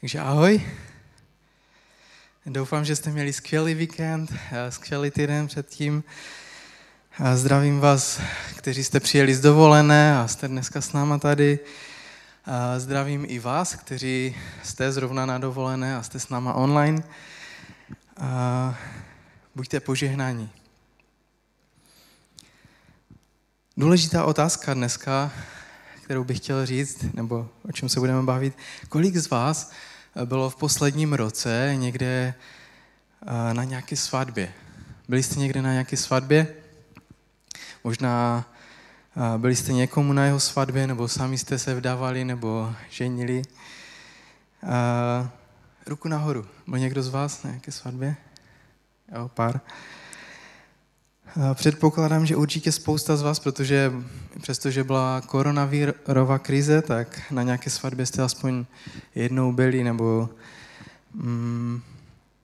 Takže ahoj. Doufám, že jste měli skvělý víkend, eh, skvělý týden předtím. Zdravím vás, kteří jste přijeli z dovolené a jste dneska s náma tady. Zdravím i vás, kteří jste zrovna na dovolené a jste s náma online. Buďte požehnáni. Důležitá otázka dneska, kterou bych chtěl říct, nebo o čem se budeme bavit. Kolik z vás bylo v posledním roce někde eh, na nějaké svatbě? Byli jste někde na nějaké svatbě? Možná eh, byli jste někomu na jeho svatbě, nebo sami jste se vdávali, nebo ženili. Eh, ruku nahoru. Byl někdo z vás na nějaké svatbě? Jo, pár. Předpokládám, že určitě spousta z vás, protože přestože byla koronavirová krize, tak na nějaké svatbě jste aspoň jednou byli, nebo mm,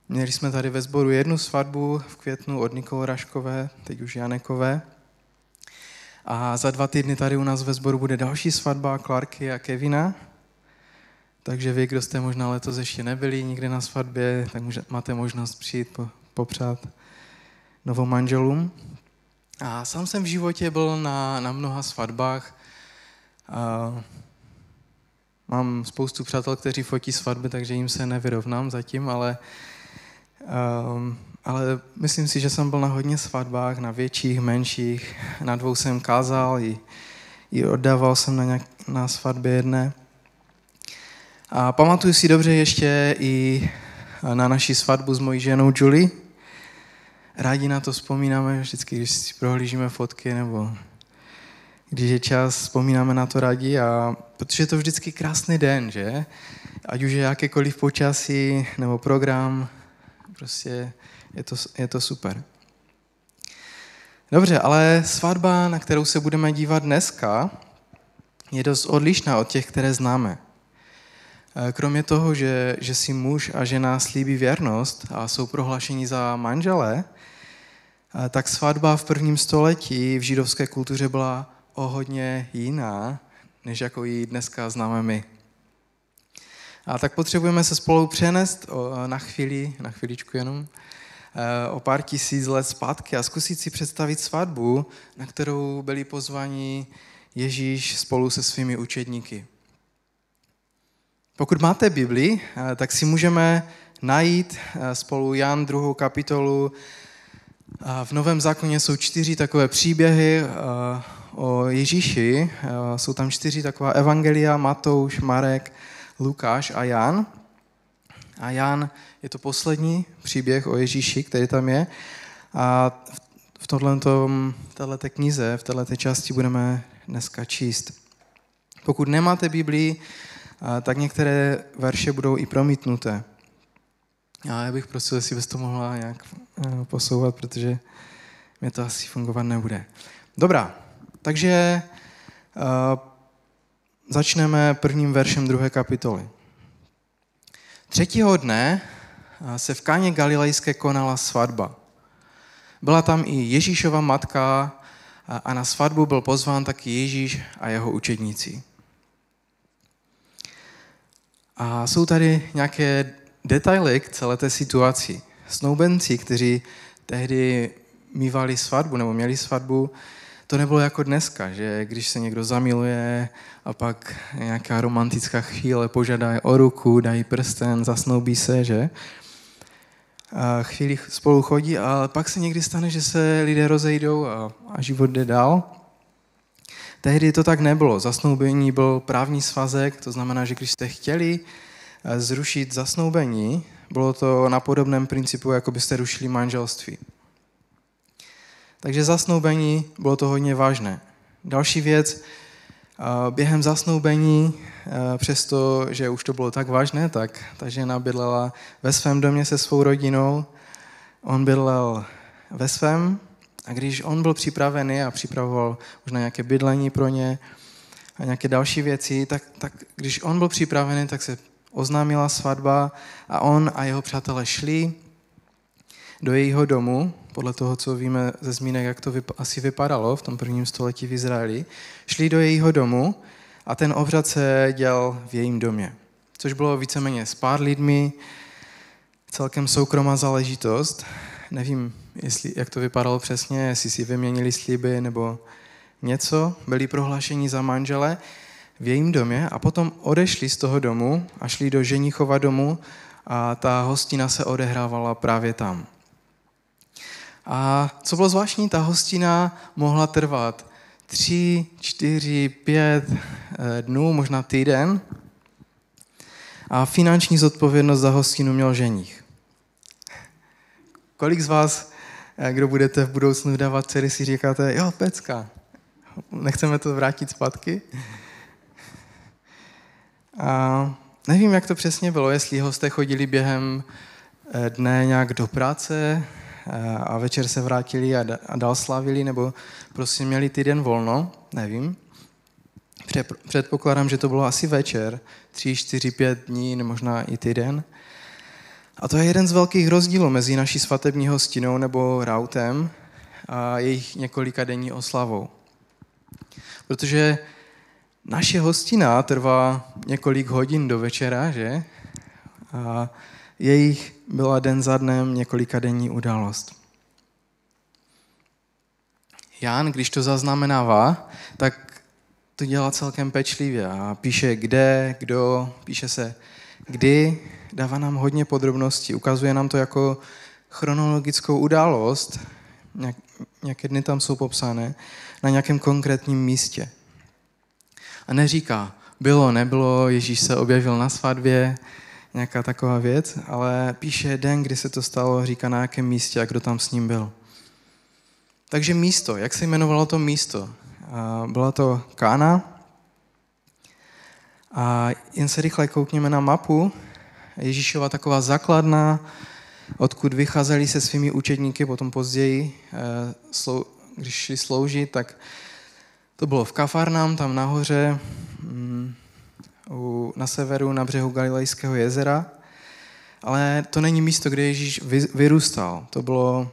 měli jsme tady ve sboru jednu svatbu v květnu od Nikol Raškové, teď už Janekové. A za dva týdny tady u nás ve sboru bude další svatba Clarky a Kevina. Takže vy, kdo jste možná letos ještě nebyli nikde na svatbě, tak máte možnost přijít popřát novou manželům. A sám jsem v životě byl na, na mnoha svatbách. A mám spoustu přátel, kteří fotí svatby, takže jim se nevyrovnám zatím, ale, um, ale myslím si, že jsem byl na hodně svatbách, na větších, menších. Na dvou jsem kázal i, i oddával jsem na, nějak, na svatbě jedné. A pamatuju si dobře ještě i na naši svatbu s mojí ženou Julie, rádi na to vzpomínáme vždycky, když si prohlížíme fotky nebo když je čas, vzpomínáme na to rádi, a, protože je to vždycky krásný den, že? Ať už je jakékoliv počasí nebo program, prostě je to, je to super. Dobře, ale svatba, na kterou se budeme dívat dneska, je dost odlišná od těch, které známe. Kromě toho, že, že si muž a žena slíbí věrnost a jsou prohlášeni za manžele, tak svatba v prvním století v židovské kultuře byla o hodně jiná, než jako ji dneska známe my. A tak potřebujeme se spolu přenést na chvíli, na chvíličku jenom, e, o pár tisíc let zpátky a zkusit si představit svatbu, na kterou byli pozvaní Ježíš spolu se svými učedníky. Pokud máte Bibli, e, tak si můžeme najít e, spolu Jan 2. kapitolu v Novém zákoně jsou čtyři takové příběhy eh, o Ježíši. Eh, jsou tam čtyři taková evangelia, Matouš, Marek, Lukáš a Jan. A Jan je to poslední příběh o Ježíši, který tam je. A v této knize, v této části budeme dneska číst. Pokud nemáte Biblii, eh, tak některé verše budou i promítnuté. Já bych prosil, jestli bys to mohla nějak eh, posouvat, protože mě to asi fungovat nebude. Dobrá, takže uh, začneme prvním veršem druhé kapitoly. Třetího dne eh, se v Káně Galilejské konala svatba. Byla tam i Ježíšova matka a na svatbu byl pozván taky Ježíš a jeho učedníci. A jsou tady nějaké detaily k celé té situaci. Snoubenci, kteří tehdy mývali svatbu nebo měli svatbu, to nebylo jako dneska, že když se někdo zamiluje a pak nějaká romantická chvíle požádá o ruku, dají prsten, zasnoubí se, že? A chvíli spolu chodí, ale pak se někdy stane, že se lidé rozejdou a, a život jde dál. Tehdy to tak nebylo. Zasnoubení byl právní svazek, to znamená, že když jste chtěli zrušit zasnoubení, bylo to na podobném principu, jako byste rušili manželství. Takže zasnoubení bylo to hodně vážné. Další věc, během zasnoubení, přesto, že už to bylo tak vážné, tak ta žena bydlela ve svém domě se svou rodinou, on bydlel ve svém a když on byl připravený a připravoval už na nějaké bydlení pro ně a nějaké další věci, tak, tak když on byl připravený, tak se oznámila svatba a on a jeho přátelé šli do jejího domu, podle toho, co víme ze zmínek, jak to vyp- asi vypadalo v tom prvním století v Izraeli, šli do jejího domu a ten obřad se dělal v jejím domě. což bylo víceméně s pár lidmi, celkem soukromá záležitost. Nevím, jestli, jak to vypadalo přesně, jestli si vyměnili sliby nebo něco. Byli prohlášeni za manžele v jejím domě a potom odešli z toho domu a šli do ženichova domu a ta hostina se odehrávala právě tam. A co bylo zvláštní, ta hostina mohla trvat tři, čtyři, pět eh, dnů, možná týden. A finanční zodpovědnost za hostinu měl ženich. Kolik z vás, eh, kdo budete v budoucnu dávat dcery, si říkáte, jo, pecka, nechceme to vrátit zpátky? A nevím, jak to přesně bylo, jestli hosté chodili během eh, dne nějak do práce eh, a večer se vrátili a dál slavili, nebo prostě měli týden volno, nevím. Předpokládám, že to bylo asi večer, tři, čtyři, pět dní, možná i týden. A to je jeden z velkých rozdílů mezi naší svatební hostinou nebo rautem a jejich několika denní oslavou. Protože naše hostina trvá několik hodin do večera, že? A jejich byla den za dnem několika denní událost. Jan, když to zaznamenává, tak to dělá celkem pečlivě a píše kde, kdo, píše se kdy, dává nám hodně podrobností, ukazuje nám to jako chronologickou událost, nějaké dny tam jsou popsané, na nějakém konkrétním místě. A neříká, bylo, nebylo, Ježíš se objevil na svatbě, nějaká taková věc, ale píše den, kdy se to stalo, říká na jakém místě a kdo tam s ním byl. Takže místo, jak se jmenovalo to místo? Byla to Kána. A jen se rychle koukněme na mapu. Ježíšova taková základna, odkud vycházeli se svými učedníky, potom později, eh, když šli sloužit, tak to bylo v Kafarnám, tam nahoře, mm, na severu, na břehu Galilejského jezera. Ale to není místo, kde Ježíš vyrůstal. To bylo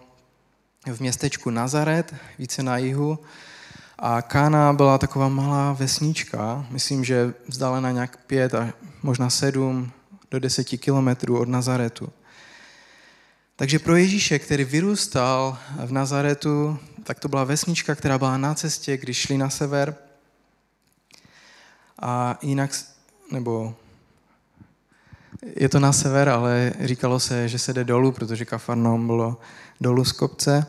v městečku Nazaret, více na jihu. A Kána byla taková malá vesnička, myslím, že vzdálená nějak pět a možná sedm do deseti kilometrů od Nazaretu. Takže pro Ježíše, který vyrůstal v Nazaretu, tak to byla vesnička, která byla na cestě, když šli na sever. A jinak, nebo je to na sever, ale říkalo se, že se jde dolů, protože Kafarnaum bylo dolů z kopce.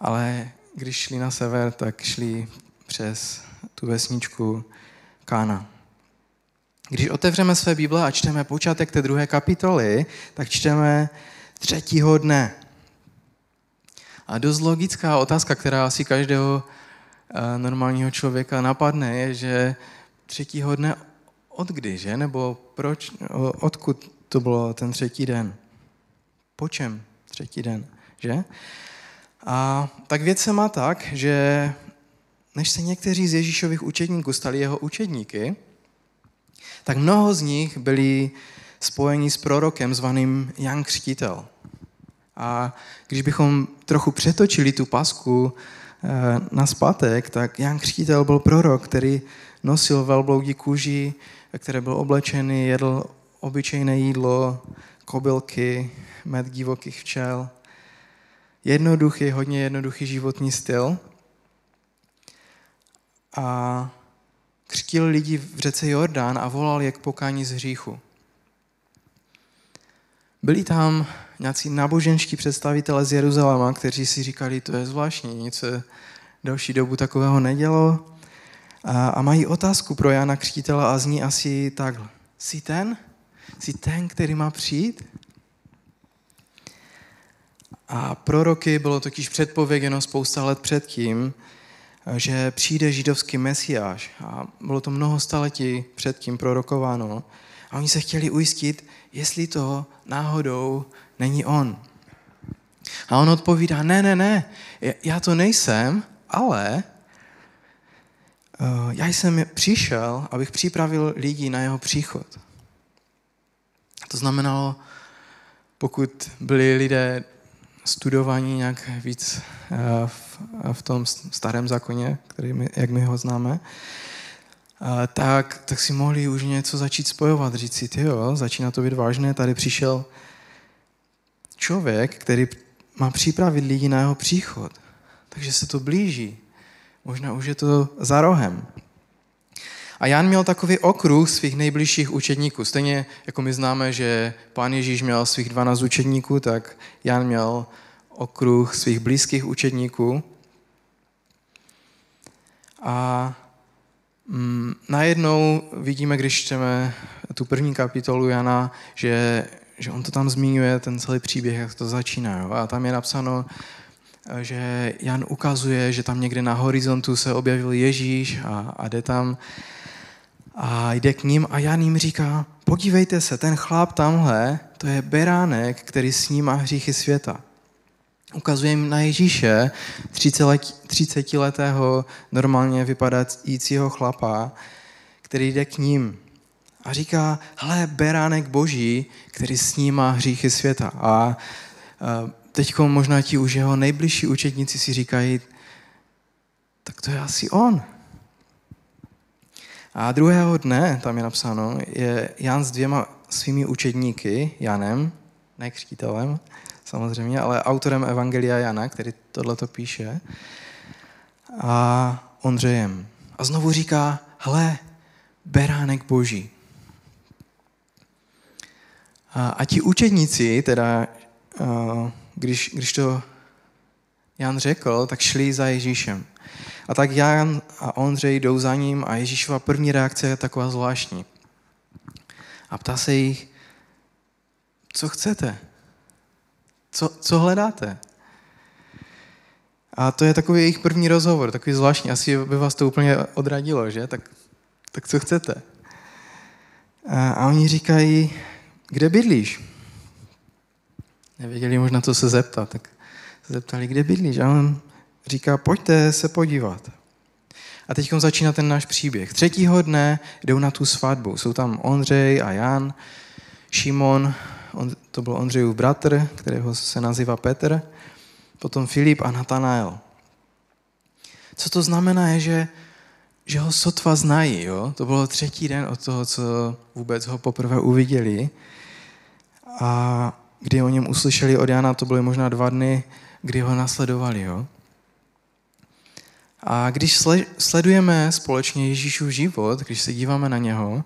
Ale když šli na sever, tak šli přes tu vesničku Kána. Když otevřeme své Bible a čteme počátek té druhé kapitoly, tak čteme třetího dne. A dost logická otázka, která asi každého eh, normálního člověka napadne, je, že třetího dne od kdy, že? Nebo proč, odkud to bylo ten třetí den? Po čem třetí den, že? A tak věc se má tak, že než se někteří z Ježíšových učedníků stali jeho učedníky, tak mnoho z nich byli spojeni s prorokem zvaným Jan Křtitel. A když bychom trochu přetočili tu pasku eh, na spatek, tak Jan Křtitel byl prorok, který nosil velbloudí kůži, které byl oblečený, jedl obyčejné jídlo, kobylky, med divokých včel. Jednoduchý, hodně jednoduchý životní styl. A křtil lidi v řece Jordán a volal je k pokání z hříchu. Byli tam nějací náboženští představitelé z Jeruzaléma, kteří si říkali, to je zvláštní, nic se další dobu takového nedělo. A, a mají otázku pro Jana Křtitela a zní asi takhle. Jsi ten? Jsi ten, který má přijít? A proroky bylo totiž předpověděno spousta let předtím, že přijde židovský mesiáš. A bylo to mnoho staletí předtím prorokováno. A oni se chtěli ujistit, jestli to náhodou není on. A on odpovídá, ne, ne, ne, já to nejsem, ale uh, já jsem přišel, abych připravil lidi na jeho příchod. To znamenalo, pokud byli lidé studovaní nějak víc uh, v, v tom starém zákoně, který my, jak my ho známe, tak, tak si mohli už něco začít spojovat, říct si, jo, začíná to být vážné, tady přišel člověk, který má připravit lidi na jeho příchod. Takže se to blíží. Možná už je to za rohem. A Jan měl takový okruh svých nejbližších učedníků. Stejně jako my známe, že pán Ježíš měl svých 12 učedníků, tak Jan měl okruh svých blízkých učedníků. A najednou vidíme, když čteme tu první kapitolu Jana, že, že on to tam zmiňuje, ten celý příběh, jak to začíná. Jo? A tam je napsáno, že Jan ukazuje, že tam někde na horizontu se objevil Ježíš a, a jde tam a jde k ním a Jan jim říká, podívejte se, ten chlap tamhle, to je beránek, který snímá hříchy světa. Ukazuje jim na Ježíše, 30-letého normálně vypadajícího chlapa, který jde k ním a říká, hele, beránek boží, který snímá hříchy světa. A teď možná ti už jeho nejbližší učetníci si říkají, tak to je asi on. A druhého dne, tam je napsáno, je Jan s dvěma svými učedníky, Janem, ne samozřejmě, ale autorem Evangelia Jana, který tohle to píše, a Ondřejem. A znovu říká, hle, beránek boží. A, a ti učedníci, teda, když, když to Jan řekl, tak šli za Ježíšem. A tak Jan a Ondřej jdou za ním a Ježíšova první reakce je taková zvláštní. A ptá se jich, co chcete? Co, co hledáte? A to je takový jejich první rozhovor, takový zvláštní. Asi by vás to úplně odradilo, že? Tak, tak co chcete? A, a oni říkají, kde bydlíš? Nevěděli možná, co se zeptat, tak se zeptali, kde bydlíš? A on říká, pojďte se podívat. A teď začíná ten náš příběh. Třetího dne jdou na tu svatbu. Jsou tam Ondřej a Jan, Šimon, on, to byl Ondřejův bratr, kterého se nazývá Petr, potom Filip a Natanael. Co to znamená je, že, že ho sotva znají. Jo? To bylo třetí den od toho, co vůbec ho poprvé uviděli. A kdy o něm uslyšeli od Jana, to byly možná dva dny, kdy ho nasledovali. Jo? A když sledujeme společně Ježíšův život, když se díváme na něho,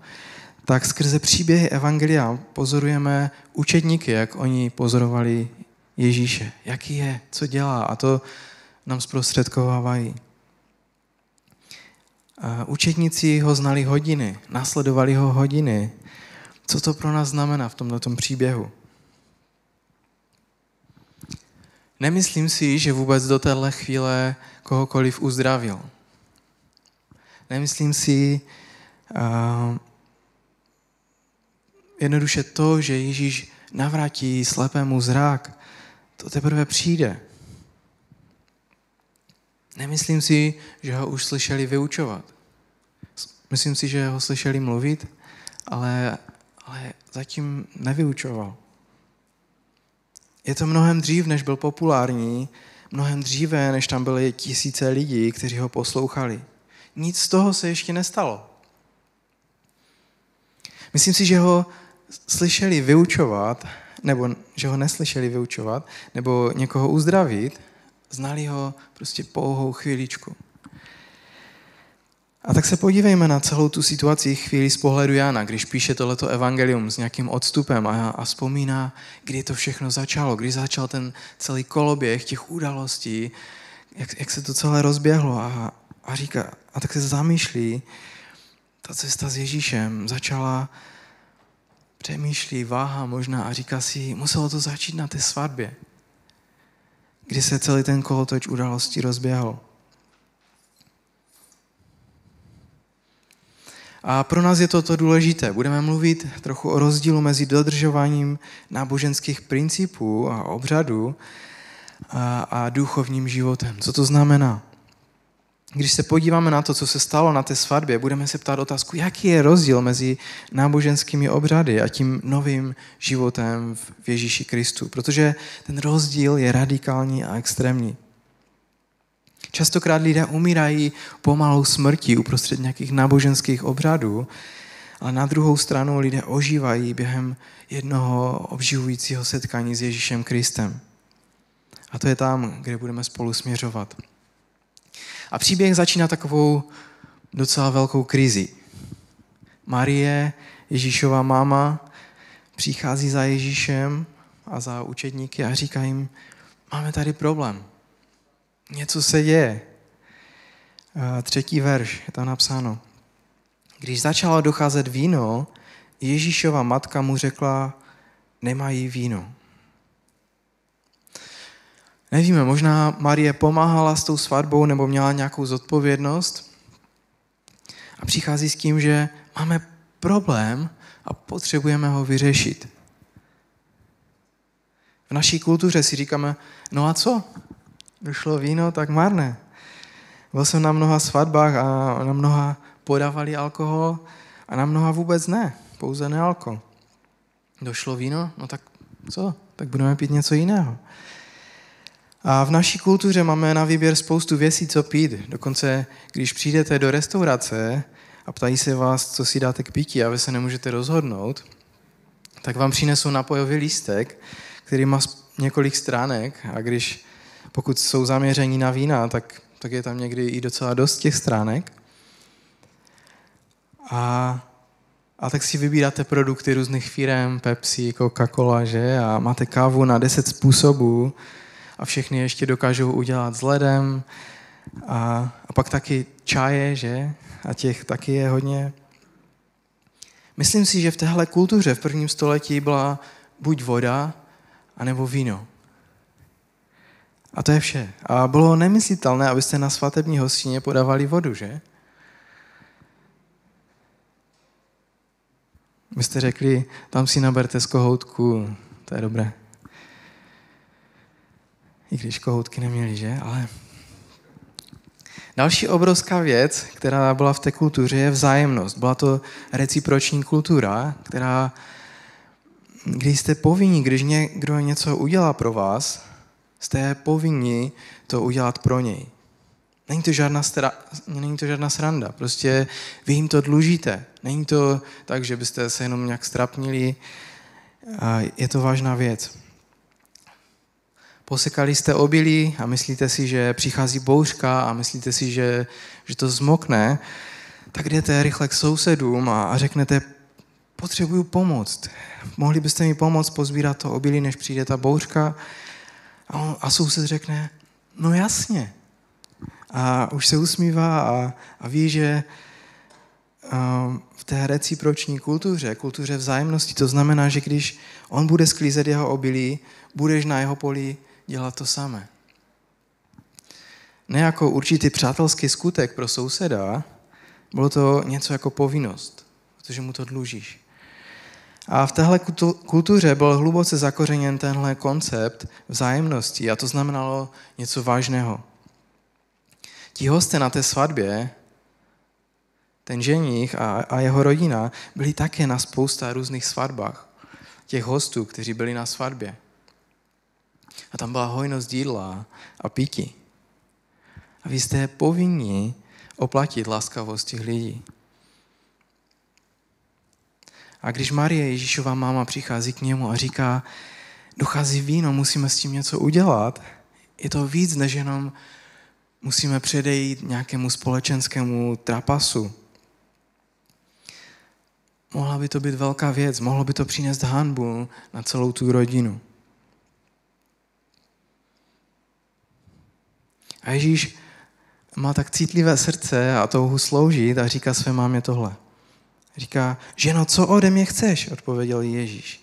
tak skrze příběhy Evangelia pozorujeme učedníky, jak oni pozorovali Ježíše. Jaký je, co dělá a to nám zprostředkovávají. Učedníci ho znali hodiny, nasledovali ho hodiny. Co to pro nás znamená v tomto příběhu? Nemyslím si, že vůbec do téhle chvíle kohokoliv uzdravil. Nemyslím si jednoduše to, že Ježíš navrátí slepému zrák, to teprve přijde. Nemyslím si, že ho už slyšeli vyučovat. Myslím si, že ho slyšeli mluvit, ale, ale zatím nevyučoval. Je to mnohem dřív, než byl populární, mnohem dříve, než tam byly tisíce lidí, kteří ho poslouchali. Nic z toho se ještě nestalo. Myslím si, že ho slyšeli vyučovat, nebo že ho neslyšeli vyučovat, nebo někoho uzdravit, znali ho prostě pouhou chvíličku. A tak se podívejme na celou tu situaci chvíli z pohledu Jana, když píše tohleto evangelium s nějakým odstupem a, a vzpomíná, kdy to všechno začalo, kdy začal ten celý koloběh těch událostí, jak, jak se to celé rozběhlo a, a říká, a tak se zamýšlí, ta cesta s Ježíšem začala, přemýšlí, váha možná a říká si, muselo to začít na té svatbě, kdy se celý ten kolotoč událostí rozběhl. A pro nás je toto důležité. Budeme mluvit trochu o rozdílu mezi dodržováním náboženských principů a obřadů a, a duchovním životem. Co to znamená? Když se podíváme na to, co se stalo na té svatbě, budeme se ptát otázku, jaký je rozdíl mezi náboženskými obřady a tím novým životem v Ježíši Kristu. Protože ten rozdíl je radikální a extrémní. Častokrát lidé umírají pomalou smrtí uprostřed nějakých náboženských obřadů, ale na druhou stranu lidé ožívají během jednoho obživujícího setkání s Ježíšem Kristem. A to je tam, kde budeme spolu směřovat. A příběh začíná takovou docela velkou krizi. Marie, Ježíšova máma, přichází za Ježíšem a za učedníky a říká jim, máme tady problém. Něco se děje. Třetí verš je tam napsáno. Když začalo docházet víno, Ježíšova matka mu řekla, nemají víno. Nevíme, možná Marie pomáhala s tou svatbou nebo měla nějakou zodpovědnost a přichází s tím, že máme problém a potřebujeme ho vyřešit. V naší kultuře si říkáme, no a co? Došlo víno, tak marné. Byl jsem na mnoha svatbách a na mnoha podávali alkohol a na mnoha vůbec ne, pouze nealko. Došlo víno, no tak co? Tak budeme pít něco jiného. A v naší kultuře máme na výběr spoustu věcí, co pít. Dokonce, když přijdete do restaurace a ptají se vás, co si dáte k pití a vy se nemůžete rozhodnout, tak vám přinesou napojový lístek, který má několik stránek a když, pokud jsou zaměření na vína, tak, tak je tam někdy i docela dost těch stránek. A, a tak si vybíráte produkty různých firm, Pepsi, Coca-Cola, že? A máte kávu na 10 způsobů a všechny ještě dokážou udělat s ledem. A, a pak taky čaje, že? A těch taky je hodně. Myslím si, že v téhle kultuře v prvním století byla buď voda, anebo víno. A to je vše. A bylo nemyslitelné, abyste na svatební hostině podávali vodu, že? Vy jste řekli, tam si naberte z kohoutku, to je dobré. I když kohoutky neměli, že? Ale Další obrovská věc, která byla v té kultuře, je vzájemnost. Byla to reciproční kultura, která, když jste povinni, když někdo něco udělá pro vás, jste povinni to udělat pro něj. Není to žádná, stra, není to žádná sranda, prostě vy jim to dlužíte. Není to tak, že byste se jenom nějak strapnili. Je to vážná věc. Posekali jste obilí a myslíte si, že přichází bouřka a myslíte si, že, že to zmokne, tak jdete rychle k sousedům a, a řeknete, potřebuju pomoct. Mohli byste mi pomoct pozbírat to obilí, než přijde ta bouřka? A, on, a soused řekne, no jasně. A už se usmívá a, a ví, že v té reciproční kultuře, kultuře vzájemnosti, to znamená, že když on bude sklízet jeho obilí, budeš na jeho poli dělat to samé. Ne jako určitý přátelský skutek pro souseda, bylo to něco jako povinnost, protože mu to dlužíš. A v téhle kultuře byl hluboce zakořeněn tenhle koncept vzájemnosti a to znamenalo něco vážného. Ti hosté na té svatbě, ten ženich a, a jeho rodina, byli také na spousta různých svatbách. Těch hostů, kteří byli na svatbě. A tam byla hojnost jídla a pití. A vy jste povinni oplatit laskavost těch lidí. A když Marie, Ježíšová máma, přichází k němu a říká, dochází víno, musíme s tím něco udělat, je to víc, než jenom musíme předejít nějakému společenskému trapasu. Mohla by to být velká věc, mohlo by to přinést hanbu na celou tu rodinu. A Ježíš má tak citlivé srdce a touhu sloužit a říká své mámě tohle. Říká, ženo, co ode mě chceš? Odpověděl Ježíš.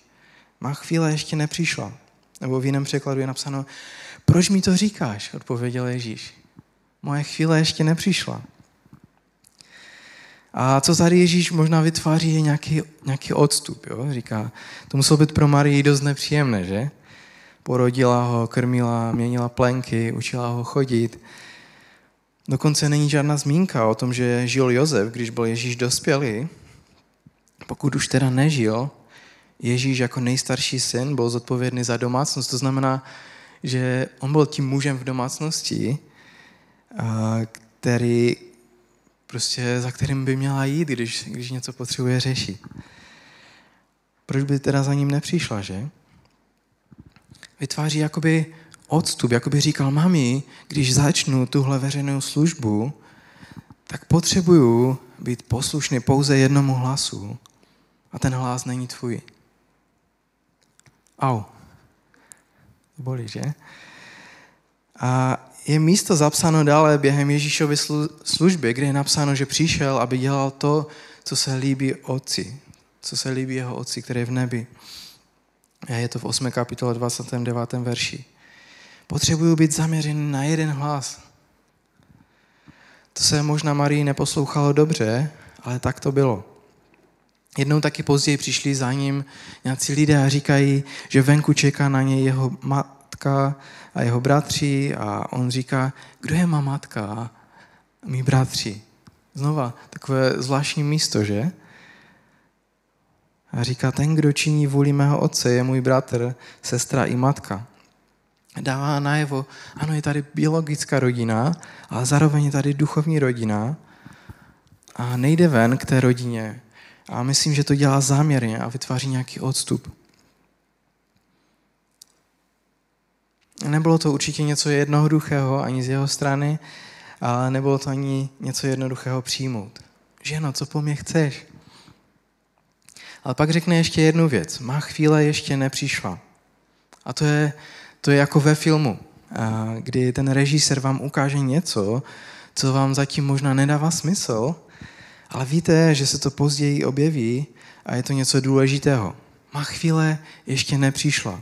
Má chvíle ještě nepřišla. Nebo v jiném překladu je napsáno, proč mi to říkáš? Odpověděl Ježíš. Moje chvíle ještě nepřišla. A co tady Ježíš možná vytváří, je nějaký, nějaký odstup. Jo? Říká, to muselo být pro Marii dost nepříjemné, že? Porodila ho, krmila, měnila plenky, učila ho chodit. Dokonce není žádná zmínka o tom, že žil Jozef, když byl Ježíš dospělý. Pokud už teda nežil, Ježíš jako nejstarší syn byl zodpovědný za domácnost. To znamená, že on byl tím mužem v domácnosti který prostě za kterým by měla jít, když, když něco potřebuje řešit. Proč by teda za ním nepřišla, že? Vytváří jakoby odstup, jako by říkal, mami, když začnu tuhle veřejnou službu, tak potřebuju být poslušný pouze jednomu hlasu a ten hlas není tvůj. Au. Bolí, že? A je místo zapsáno dále během Ježíšovy služby, kde je napsáno, že přišel, aby dělal to, co se líbí Otci, co se líbí jeho Otci, který je v nebi. Je to v 8. kapitole 29. verši. Potřebuju být zaměřený na jeden hlas. To se možná Marii neposlouchalo dobře, ale tak to bylo. Jednou taky později přišli za ním nějací lidé a říkají, že venku čeká na něj jeho matka a jeho bratři a on říká, kdo je má matka a mý bratři. Znova takové zvláštní místo, že? A říká, ten, kdo činí vůli mého otce, je můj bratr, sestra i matka. Dává najevo, ano, je tady biologická rodina, ale zároveň je tady duchovní rodina a nejde ven k té rodině. A myslím, že to dělá záměrně a vytváří nějaký odstup. Nebylo to určitě něco jednoduchého ani z jeho strany, ale nebylo to ani něco jednoduchého přijmout. Ženo, co po mně chceš? Ale pak řekne ještě jednu věc. Má chvíle ještě nepřišla. A to je, to je jako ve filmu, kdy ten režisér vám ukáže něco, co vám zatím možná nedává smysl, ale víte, že se to později objeví a je to něco důležitého. Má chvíle ještě nepřišla.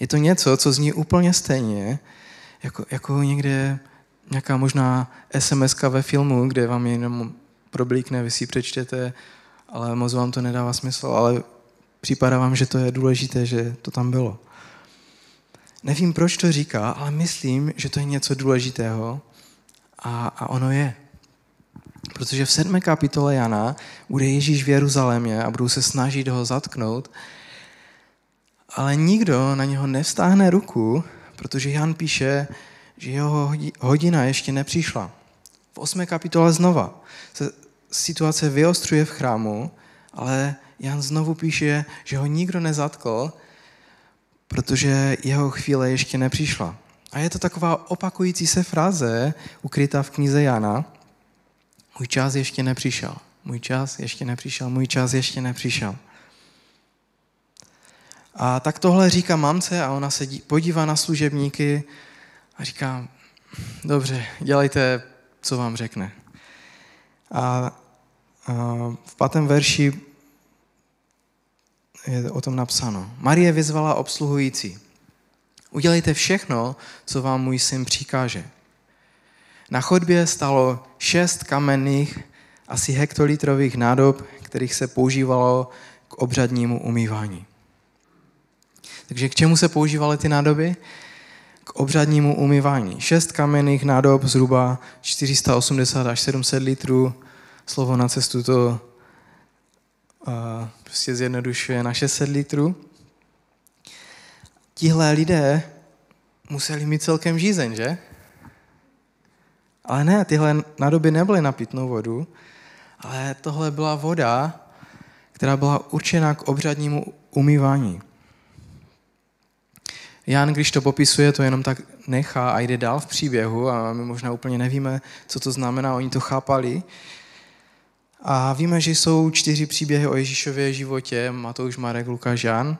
Je to něco, co zní úplně stejně, jako, jako někde nějaká možná sms ve filmu, kde vám jenom problíkne, vy si přečtete, ale moc vám to nedává smysl, ale připadá vám, že to je důležité, že to tam bylo. Nevím, proč to říká, ale myslím, že to je něco důležitého a, a ono je. Protože v sedmé kapitole Jana bude Ježíš v Jeruzalémě a budou se snažit ho zatknout ale nikdo na něho nevstáhne ruku, protože Jan píše, že jeho hodina ještě nepřišla. V 8. kapitole znova se situace vyostruje v chrámu, ale Jan znovu píše, že ho nikdo nezatkl, protože jeho chvíle ještě nepřišla. A je to taková opakující se fráze, ukrytá v knize Jana. Můj čas ještě nepřišel. Můj čas ještě nepřišel. Můj čas ještě nepřišel. A tak tohle říká mamce a ona se podívá na služebníky a říká, dobře, dělejte, co vám řekne. A, a v pátém verši je o tom napsáno. Marie vyzvala obsluhující. Udělejte všechno, co vám můj syn přikáže. Na chodbě stalo šest kamenných, asi hektolitrových nádob, kterých se používalo k obřadnímu umývání. Takže k čemu se používaly ty nádoby? K obřadnímu umývání. Šest kamenných nádob, zhruba 480 až 700 litrů. Slovo na cestu to uh, prostě zjednodušuje na 600 litrů. Tihle lidé museli mít celkem žízeň, že? Ale ne, tyhle nádoby nebyly na pitnou vodu, ale tohle byla voda, která byla určena k obřadnímu umývání. Jan, když to popisuje, to jenom tak nechá a jde dál v příběhu a my možná úplně nevíme, co to znamená, oni to chápali. A víme, že jsou čtyři příběhy o Ježíšově životě, Matouš, Marek, Lukáš, Jan.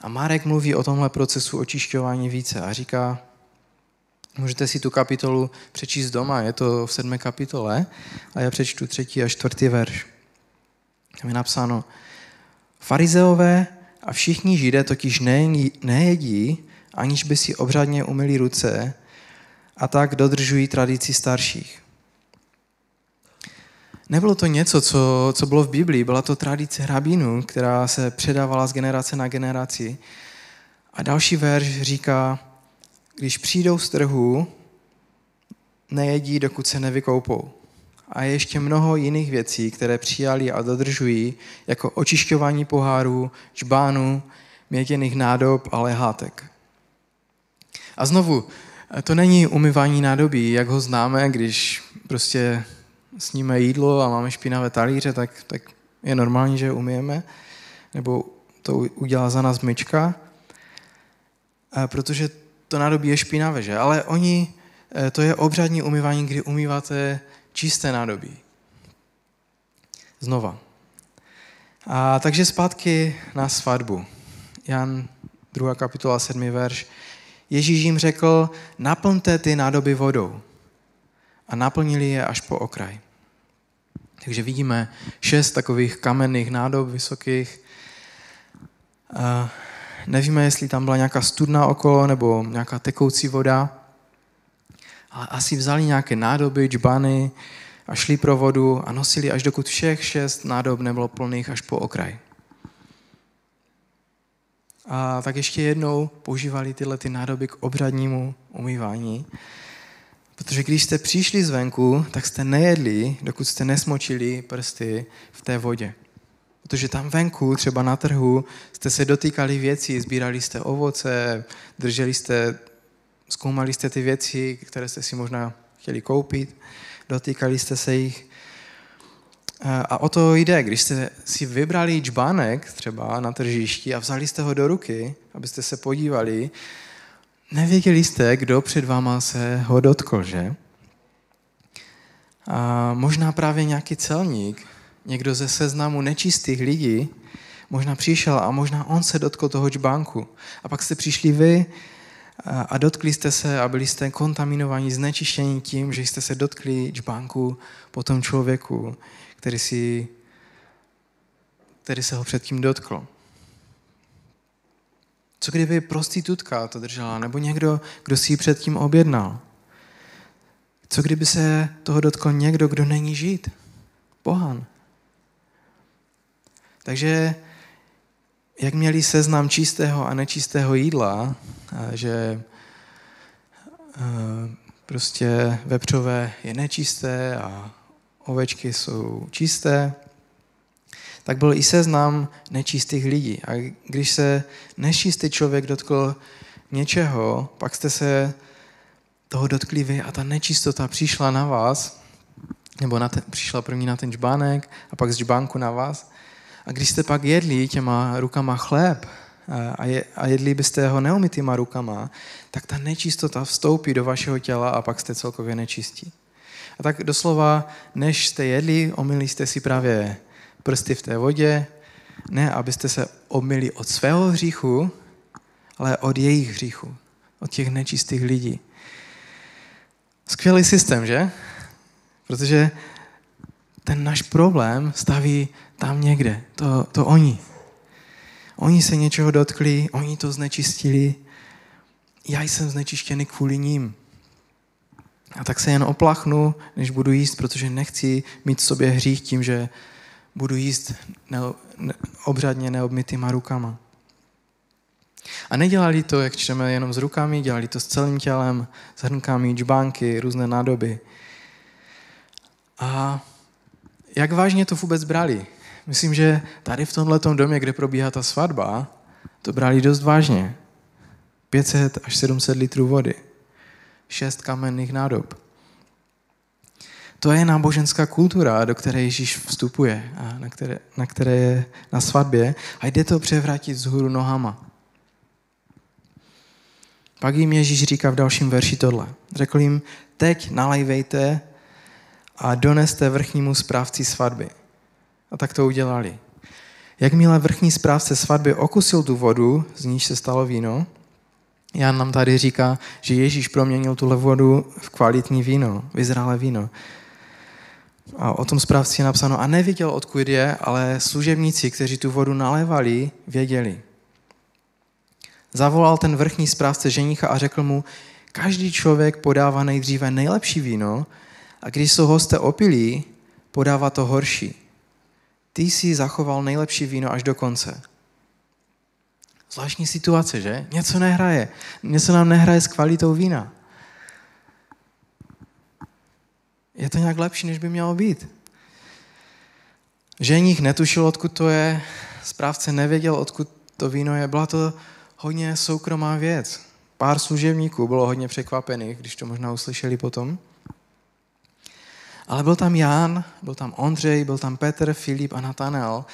A Marek mluví o tomhle procesu očišťování více a říká, můžete si tu kapitolu přečíst doma, je to v sedmé kapitole a já přečtu třetí a čtvrtý verš. Tam je napsáno, farizeové a všichni židé totiž nejedí, aniž by si obřadně umyli ruce a tak dodržují tradici starších. Nebylo to něco, co, co bylo v Biblii, byla to tradice rabínů, která se předávala z generace na generaci. A další verš říká, když přijdou z trhu, nejedí, dokud se nevykoupou a ještě mnoho jiných věcí, které přijali a dodržují, jako očišťování pohárů, čbánů, měděných nádob a lehátek. A znovu, to není umyvání nádobí, jak ho známe, když prostě sníme jídlo a máme špinavé talíře, tak, tak je normální, že umyjeme, nebo to udělá za nás myčka, protože to nádobí je špinavé, že? Ale oni, eh, to je obřadní umývání, kdy umýváte čisté nádobí. Znova. A takže zpátky na svatbu. Jan 2. kapitola 7. verš. Ježíš jim řekl, naplňte ty nádoby vodou. A naplnili je až po okraj. Takže vidíme šest takových kamenných nádob vysokých. A nevíme, jestli tam byla nějaká studna okolo nebo nějaká tekoucí voda. Ale asi vzali nějaké nádoby, džbany a šli pro vodu a nosili až dokud všech šest nádob nebylo plných až po okraj. A tak ještě jednou používali tyhle ty nádoby k obřadnímu umývání. Protože když jste přišli zvenku, tak jste nejedli, dokud jste nesmočili prsty v té vodě. Protože tam venku, třeba na trhu, jste se dotýkali věcí, sbírali jste ovoce, drželi jste, zkoumali jste ty věci, které jste si možná chtěli koupit, dotýkali jste se jich. A o to jde, když jste si vybrali čbánek třeba na tržišti a vzali jste ho do ruky, abyste se podívali, nevěděli jste, kdo před váma se ho dotkl, že? A možná právě nějaký celník, někdo ze seznamu nečistých lidí, možná přišel a možná on se dotkl toho čbánku. A pak jste přišli vy a dotkli jste se a byli jste kontaminovaní, znečištění tím, že jste se dotkli čbánku po tom člověku, který, si, který se ho předtím dotkl. Co kdyby prostitutka to držela, nebo někdo, kdo si ji předtím objednal? Co kdyby se toho dotkl někdo, kdo není žít? Pohan. Takže jak měli seznam čistého a nečistého jídla, že prostě vepřové je nečisté a ovečky jsou čisté, tak byl i seznam nečistých lidí. A když se nečistý člověk dotkl něčeho, pak jste se toho dotkli vy a ta nečistota přišla na vás, nebo na ten, přišla první na ten žbánek a pak z žbánku na vás. A když jste pak jedli těma rukama chléb a, je, a jedli byste ho neumytýma rukama, tak ta nečistota vstoupí do vašeho těla a pak jste celkově nečistí. A tak doslova, než jste jedli, omyli jste si právě prsty v té vodě, ne abyste se omyli od svého hříchu, ale od jejich hříchu, od těch nečistých lidí. Skvělý systém, že? Protože ten náš problém staví tam někde. To, to oni. Oni se něčeho dotkli, oni to znečistili. Já jsem znečištěný kvůli ním. A tak se jen oplachnu, než budu jíst, protože nechci mít v sobě hřích tím, že budu jíst ne, ne, obřadně neobmytýma rukama. A nedělali to, jak čteme, jenom s rukami, dělali to s celým tělem, s hrnkami, džbánky, různé nádoby. A jak vážně to vůbec brali? Myslím, že tady v tomhle domě, kde probíhá ta svatba, to brali dost vážně. 500 až 700 litrů vody. Šest kamenných nádob. To je náboženská kultura, do které Ježíš vstupuje a na které, na které je na svatbě a jde to převrátit z hůru nohama. Pak jim Ježíš říká v dalším verši tohle. Řekl jim, teď nalejvejte a doneste vrchnímu správci svatby. A tak to udělali. Jakmile vrchní správce svatby okusil tu vodu, z níž se stalo víno, Jan nám tady říká, že Ježíš proměnil tuhle vodu v kvalitní víno, vyzrálé víno. A o tom správci je napsáno, a nevěděl, odkud je, ale služebníci, kteří tu vodu nalévali, věděli. Zavolal ten vrchní správce ženicha a řekl mu, každý člověk podává nejdříve nejlepší víno a když jsou hosté opilí, podává to horší. Ty jsi zachoval nejlepší víno až do konce. Zvláštní situace, že? Něco nehraje. Něco nám nehraje s kvalitou vína. je to nějak lepší, než by mělo být. Ženich netušil, odkud to je, správce nevěděl, odkud to víno je. Byla to hodně soukromá věc. Pár služebníků bylo hodně překvapených, když to možná uslyšeli potom. Ale byl tam Jan, byl tam Ondřej, byl tam Petr, Filip a Natanel.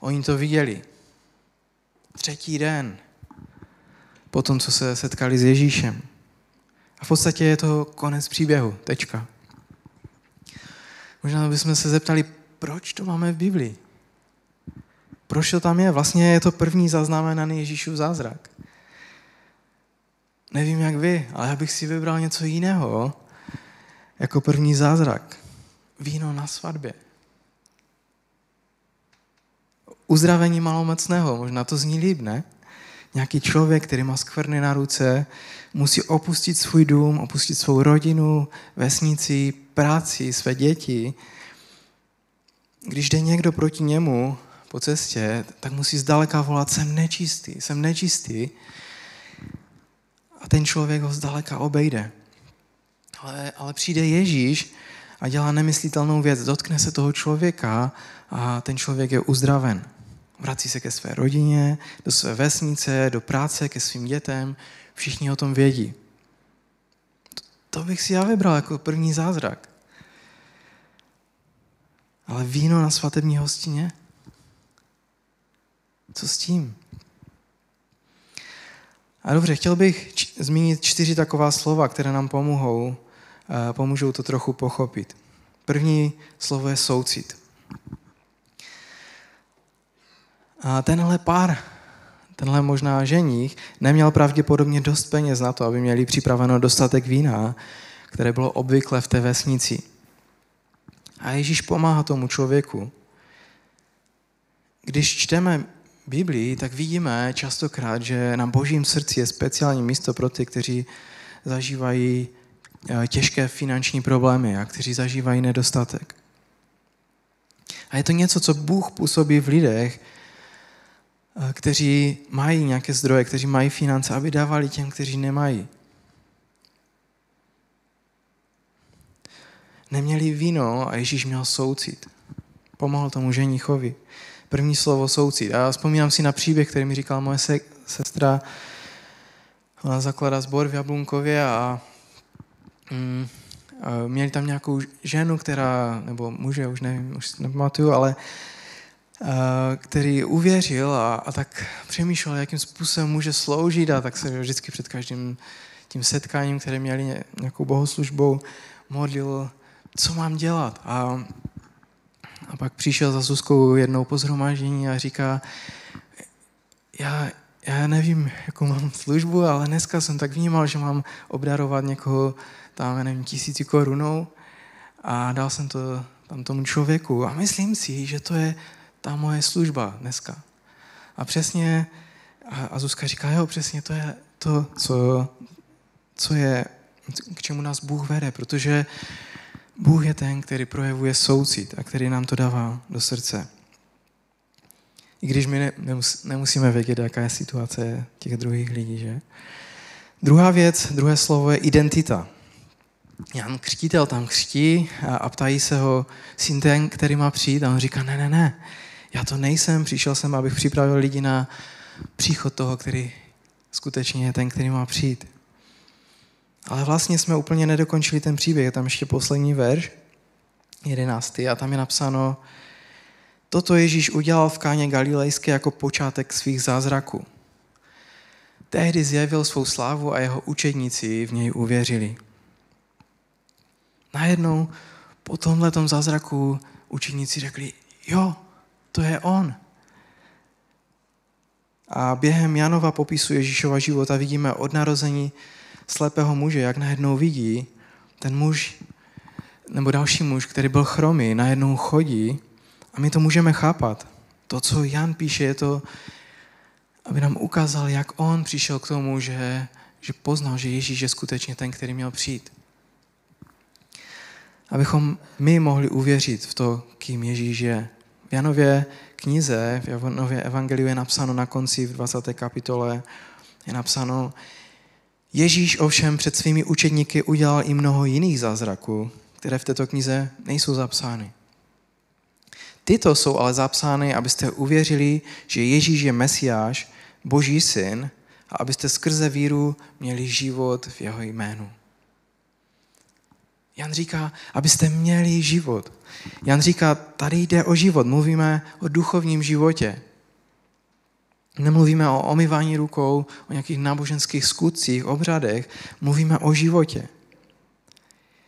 Oni to viděli. Třetí den po tom, co se setkali s Ježíšem. A v podstatě je to konec příběhu, tečka. Možná bychom se zeptali, proč to máme v Biblii? Proč to tam je? Vlastně je to první zaznamenaný Ježíšův zázrak. Nevím, jak vy, ale já bych si vybral něco jiného jako první zázrak. Víno na svatbě. Uzdravení malomocného, možná to zní líp, ne? Nějaký člověk, který má skvrny na ruce, musí opustit svůj dům, opustit svou rodinu, vesnici, práci, své děti. Když jde někdo proti němu po cestě, tak musí zdaleka volat, jsem nečistý, jsem nečistý. A ten člověk ho zdaleka obejde. Ale, ale přijde Ježíš a dělá nemyslitelnou věc. Dotkne se toho člověka a ten člověk je uzdraven. Vrací se ke své rodině, do své vesnice, do práce, ke svým dětem. Všichni o tom vědí. To bych si já vybral jako první zázrak. Ale víno na svatební hostině? Co s tím? A dobře, chtěl bych zmínit čtyři taková slova, které nám pomohou, pomůžou to trochu pochopit. První slovo je soucit. A tenhle pár, tenhle možná ženích, neměl pravděpodobně dost peněz na to, aby měli připraveno dostatek vína, které bylo obvykle v té vesnici. A Ježíš pomáhá tomu člověku. Když čteme Biblii, tak vidíme častokrát, že na božím srdci je speciální místo pro ty, kteří zažívají těžké finanční problémy a kteří zažívají nedostatek. A je to něco, co Bůh působí v lidech, eh, kteří mají nějaké zdroje, kteří mají finance, aby dávali těm, kteří nemají. Neměli víno a Ježíš měl soucit. Pomohl tomu ženichovi první slovo soucit. A vzpomínám si na příběh, který mi říkala moje se, sestra. Ona zakládá sbor v Jablunkově a, mm, měli tam nějakou ženu, která, nebo muže, už nevím, už nepamatuju, ale který uvěřil a, a tak přemýšlel, jakým způsobem může sloužit a tak se vždycky před každým tím setkáním, které měli nějakou bohoslužbou, modlil, co mám dělat. A a pak přišel za Zuzkou jednou po a říká, já, já nevím, jakou mám službu, ale dneska jsem tak vnímal, že mám obdarovat někoho tam, nevím, tisíci korunou a dal jsem to tam tomu člověku a myslím si, že to je ta moje služba dneska. A přesně, a, a Zuzka říká, jo, přesně to je to, co, co je, k čemu nás Bůh vede, protože Bůh je ten, který projevuje soucit a který nám to dává do srdce. I když my ne, nemus, nemusíme vědět, jaká je situace těch druhých lidí, že? Druhá věc, druhé slovo je identita. Jan Křtitel tam křtí a, ptají se ho, syn ten, který má přijít, a on říká, ne, ne, ne, já to nejsem, přišel jsem, abych připravil lidi na příchod toho, který skutečně je ten, který má přijít. Ale vlastně jsme úplně nedokončili ten příběh. Je tam ještě poslední verš, jedenáctý, a tam je napsáno, toto Ježíš udělal v káně Galilejské jako počátek svých zázraků. Tehdy zjevil svou slávu a jeho učedníci v něj uvěřili. Najednou po tomhle zázraku učeníci řekli, jo, to je on. A během Janova popisu Ježíšova života vidíme od narození slepého muže, jak najednou vidí, ten muž, nebo další muž, který byl chromý, najednou chodí a my to můžeme chápat. To, co Jan píše, je to, aby nám ukázal, jak on přišel k tomu, že, že poznal, že Ježíš je skutečně ten, který měl přijít. Abychom my mohli uvěřit v to, kým Ježíš je. V Janově knize, v Janově evangeliu je napsáno na konci v 20. kapitole, je napsáno, Ježíš ovšem před svými učedníky udělal i mnoho jiných zázraků, které v této knize nejsou zapsány. Tyto jsou ale zapsány, abyste uvěřili, že Ježíš je Mesiáš, Boží syn, a abyste skrze víru měli život v jeho jménu. Jan říká, abyste měli život. Jan říká, tady jde o život, mluvíme o duchovním životě. Nemluvíme o omývání rukou, o nějakých náboženských skutcích, obřadech, mluvíme o životě.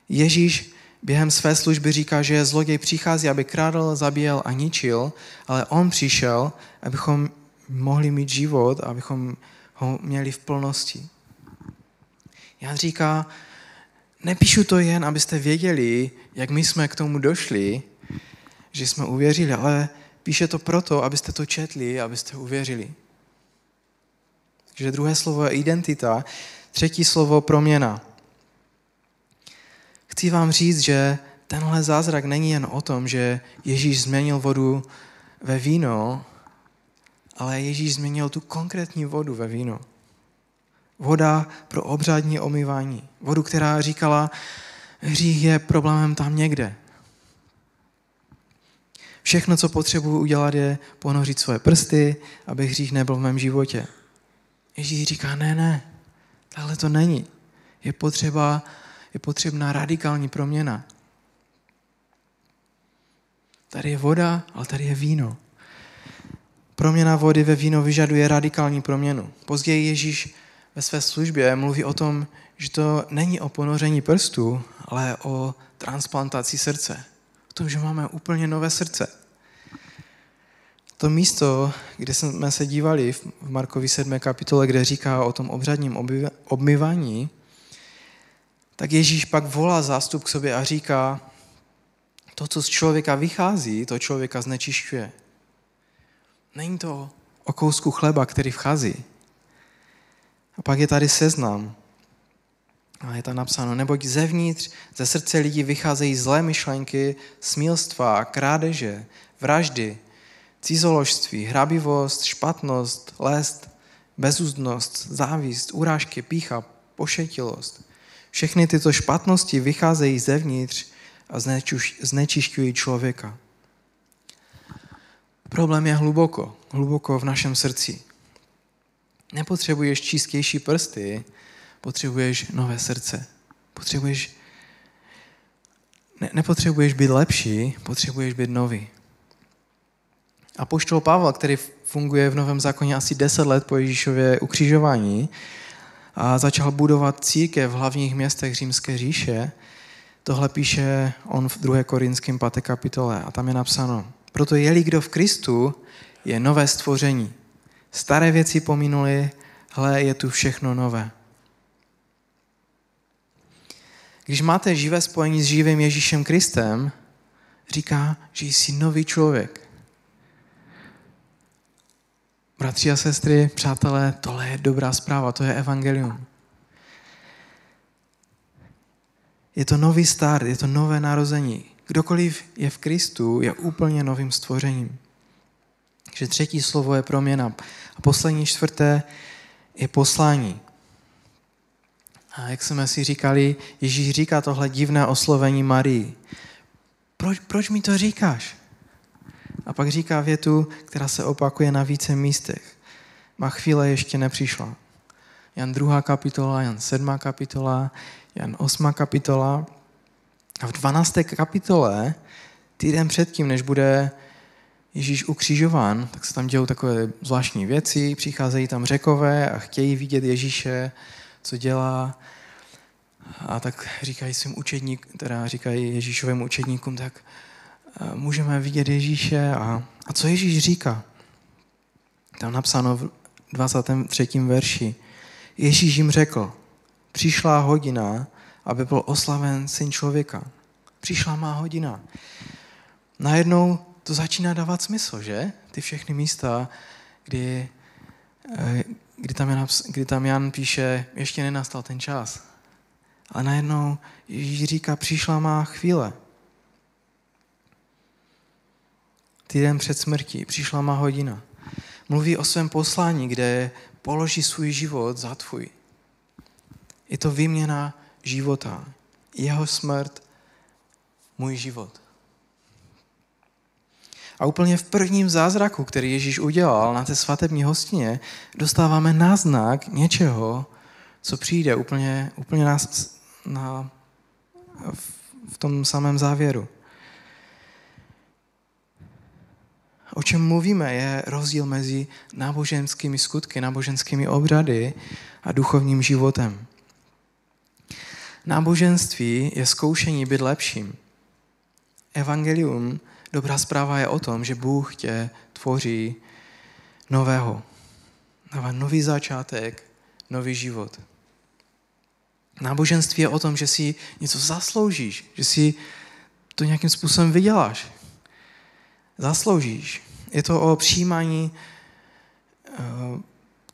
Ježíš během své služby říká, že zloděj přichází, aby krádl, zabíjel a ničil, ale on přišel, abychom mohli mít život, abychom ho měli v plnosti. Jan říká, nepíšu to jen, abyste věděli, jak my jsme k tomu došli, že jsme uvěřili, ale píše to proto, abyste to četli, abyste uvěřili. Takže druhé slovo je identita, třetí slovo proměna. Chci vám říct, že tenhle zázrak není jen o tom, že Ježíš změnil vodu ve víno, ale Ježíš změnil tu konkrétní vodu ve víno. Voda pro obřádní omývání. Vodu, která říkala, hřích je problémem tam někde. Všechno, co potřebuji udělat, je ponořit svoje prsty, aby hřích nebyl v mém životě. Ježíš říká, ne, ne, takhle to není. Je potřeba, je potřebná radikální proměna. Tady je voda, ale tady je víno. Proměna vody ve víno vyžaduje radikální proměnu. Později Ježíš ve své službě mluví o tom, že to není o ponoření prstů, ale o transplantaci srdce. O tom, že máme úplně nové srdce. To místo, kde jsme se dívali v Markovi 7. kapitole, kde říká o tom obřadním obmyvání, tak Ježíš pak volá zástup k sobě a říká, to, co z člověka vychází, to člověka znečišťuje. Není to o kousku chleba, který vchází. A pak je tady seznam. A je tam napsáno, neboť zevnitř, ze srdce lidí vycházejí zlé myšlenky, smilstva, krádeže, vraždy, cizoložství, hrabivost, špatnost, lest, bezúzdnost, závist, urážky, pícha, pošetilost. Všechny tyto špatnosti vycházejí zevnitř a znečišťují člověka. Problém je hluboko, hluboko v našem srdci. Nepotřebuješ čistější prsty, potřebuješ nové srdce. Potřebuješ, ne, nepotřebuješ být lepší, potřebuješ být nový. A poštol Pavel, který funguje v Novém zákoně asi 10 let po Ježíšově ukřižování a začal budovat církev v hlavních městech římské říše, tohle píše on v 2. Korinském 5. kapitole a tam je napsáno, proto je kdo v Kristu, je nové stvoření. Staré věci pominuly, hle, je tu všechno nové. Když máte živé spojení s živým Ježíšem Kristem, říká, že jsi nový člověk. Bratři a sestry, přátelé, tohle je dobrá zpráva, to je evangelium. Je to nový start, je to nové narození. Kdokoliv je v Kristu, je úplně novým stvořením. Takže třetí slovo je proměna. A poslední čtvrté je poslání. A jak jsme si říkali, Ježíš říká tohle divné oslovení Marii. Proč, proč mi to říkáš? A pak říká větu, která se opakuje na více místech. Má chvíle ještě nepřišla. Jan 2. kapitola, Jan 7. kapitola, Jan 8. kapitola. A v 12. kapitole, týden předtím, než bude Ježíš ukřižován, tak se tam dějou takové zvláštní věci, přicházejí tam řekové a chtějí vidět Ježíše, co dělá. A tak říkají svým učedník, teda říkají Ježíšovým učedníkům, tak můžeme vidět Ježíše a, a co Ježíš říká. Tam napsáno v 23. verši. Ježíš jim řekl, přišla hodina, aby byl oslaven syn člověka. Přišla má hodina. Najednou to začíná dávat smysl, že? Ty všechny místa, kdy, eh, kdy, tam, Jan, kdy tam Jan píše, ještě nenastal ten čas. Ale najednou Ježíš říká, přišla má chvíle. Týden před smrtí, přišla má hodina. Mluví o svém poslání, kde položí svůj život za tvůj. Je to výměna života. Jeho smrt, můj život. A úplně v prvním zázraku, který Ježíš udělal na té svatební hostině, dostáváme náznak něčeho, co přijde úplně, úplně na, na, v tom samém závěru. O čem mluvíme, je rozdíl mezi náboženskými skutky, náboženskými obrady a duchovním životem. Náboženství je zkoušení být lepším. Evangelium, dobrá zpráva je o tom, že Bůh tě tvoří nového. Dává nový začátek, nový život. Náboženství je o tom, že si něco zasloužíš, že si to nějakým způsobem vyděláš. Zasloužíš. Je to o přijímání eh,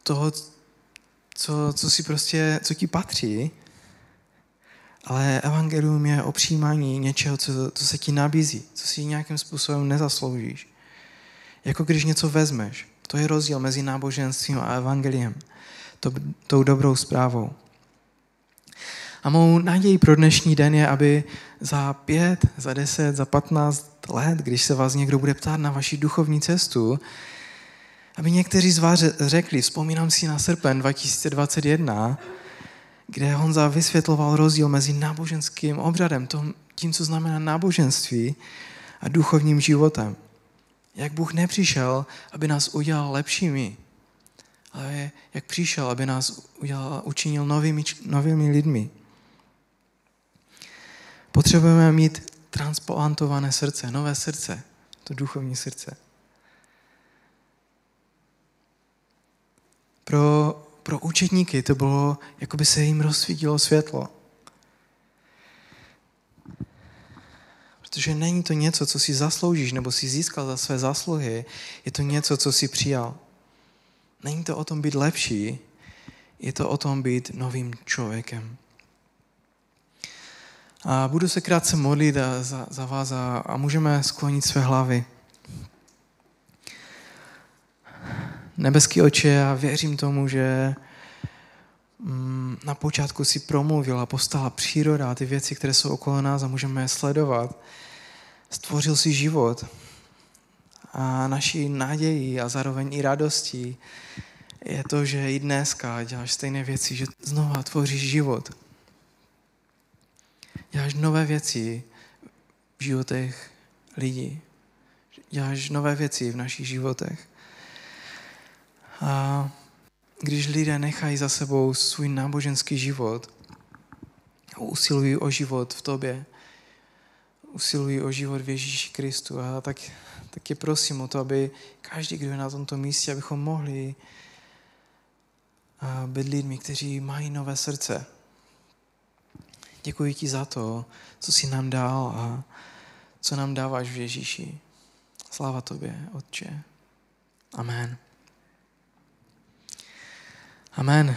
toho, co, co si prostě, co ti patří, ale evangelium je o přijímání něčeho, co, co se ti nabízí, co si nějakým způsobem nezasloužíš. Jako když něco vezmeš. To je rozdíl mezi náboženstvím a evangeliem. To, tou dobrou zprávou. A mou naději pro dnešní den je, aby za pět, za deset, za patnáct let, když se vás někdo bude ptát na vaši duchovní cestu, aby někteří z vás řekli, vzpomínám si na srpen 2021, kde Honza vysvětloval rozdíl mezi náboženským obřadem, tím, co znamená náboženství, a duchovním životem. Jak Bůh nepřišel, aby nás udělal lepšími, ale jak přišel, aby nás udělal, učinil novými, novými lidmi. Potřebujeme mít transplantované srdce, nové srdce, to duchovní srdce. Pro, pro učetníky to bylo, jako by se jim rozsvítilo světlo. Protože není to něco, co si zasloužíš nebo si získal za své zásluhy, je to něco, co si přijal. Není to o tom být lepší, je to o tom být novým člověkem. A budu se krátce modlit za, za vás a, a můžeme sklonit své hlavy. Nebeský oče, já věřím tomu, že mm, na počátku si promluvil a postala příroda a ty věci, které jsou okolo nás a můžeme je sledovat. Stvořil si život a naší naději a zároveň i radostí je to, že i dneska děláš stejné věci, že znova tvoříš život děláš nové věci v životech lidí. Děláš nové věci v našich životech. A když lidé nechají za sebou svůj náboženský život, usilují o život v tobě, usilují o život v Ježíši Kristu. A tak, tak je prosím o to, aby každý, kdo je na tomto místě, abychom mohli být lidmi, kteří mají nové srdce, Děkuji ti za to, co jsi nám dal a co nám dáváš v Ježíši. Sláva tobě, Otče. Amen. Amen.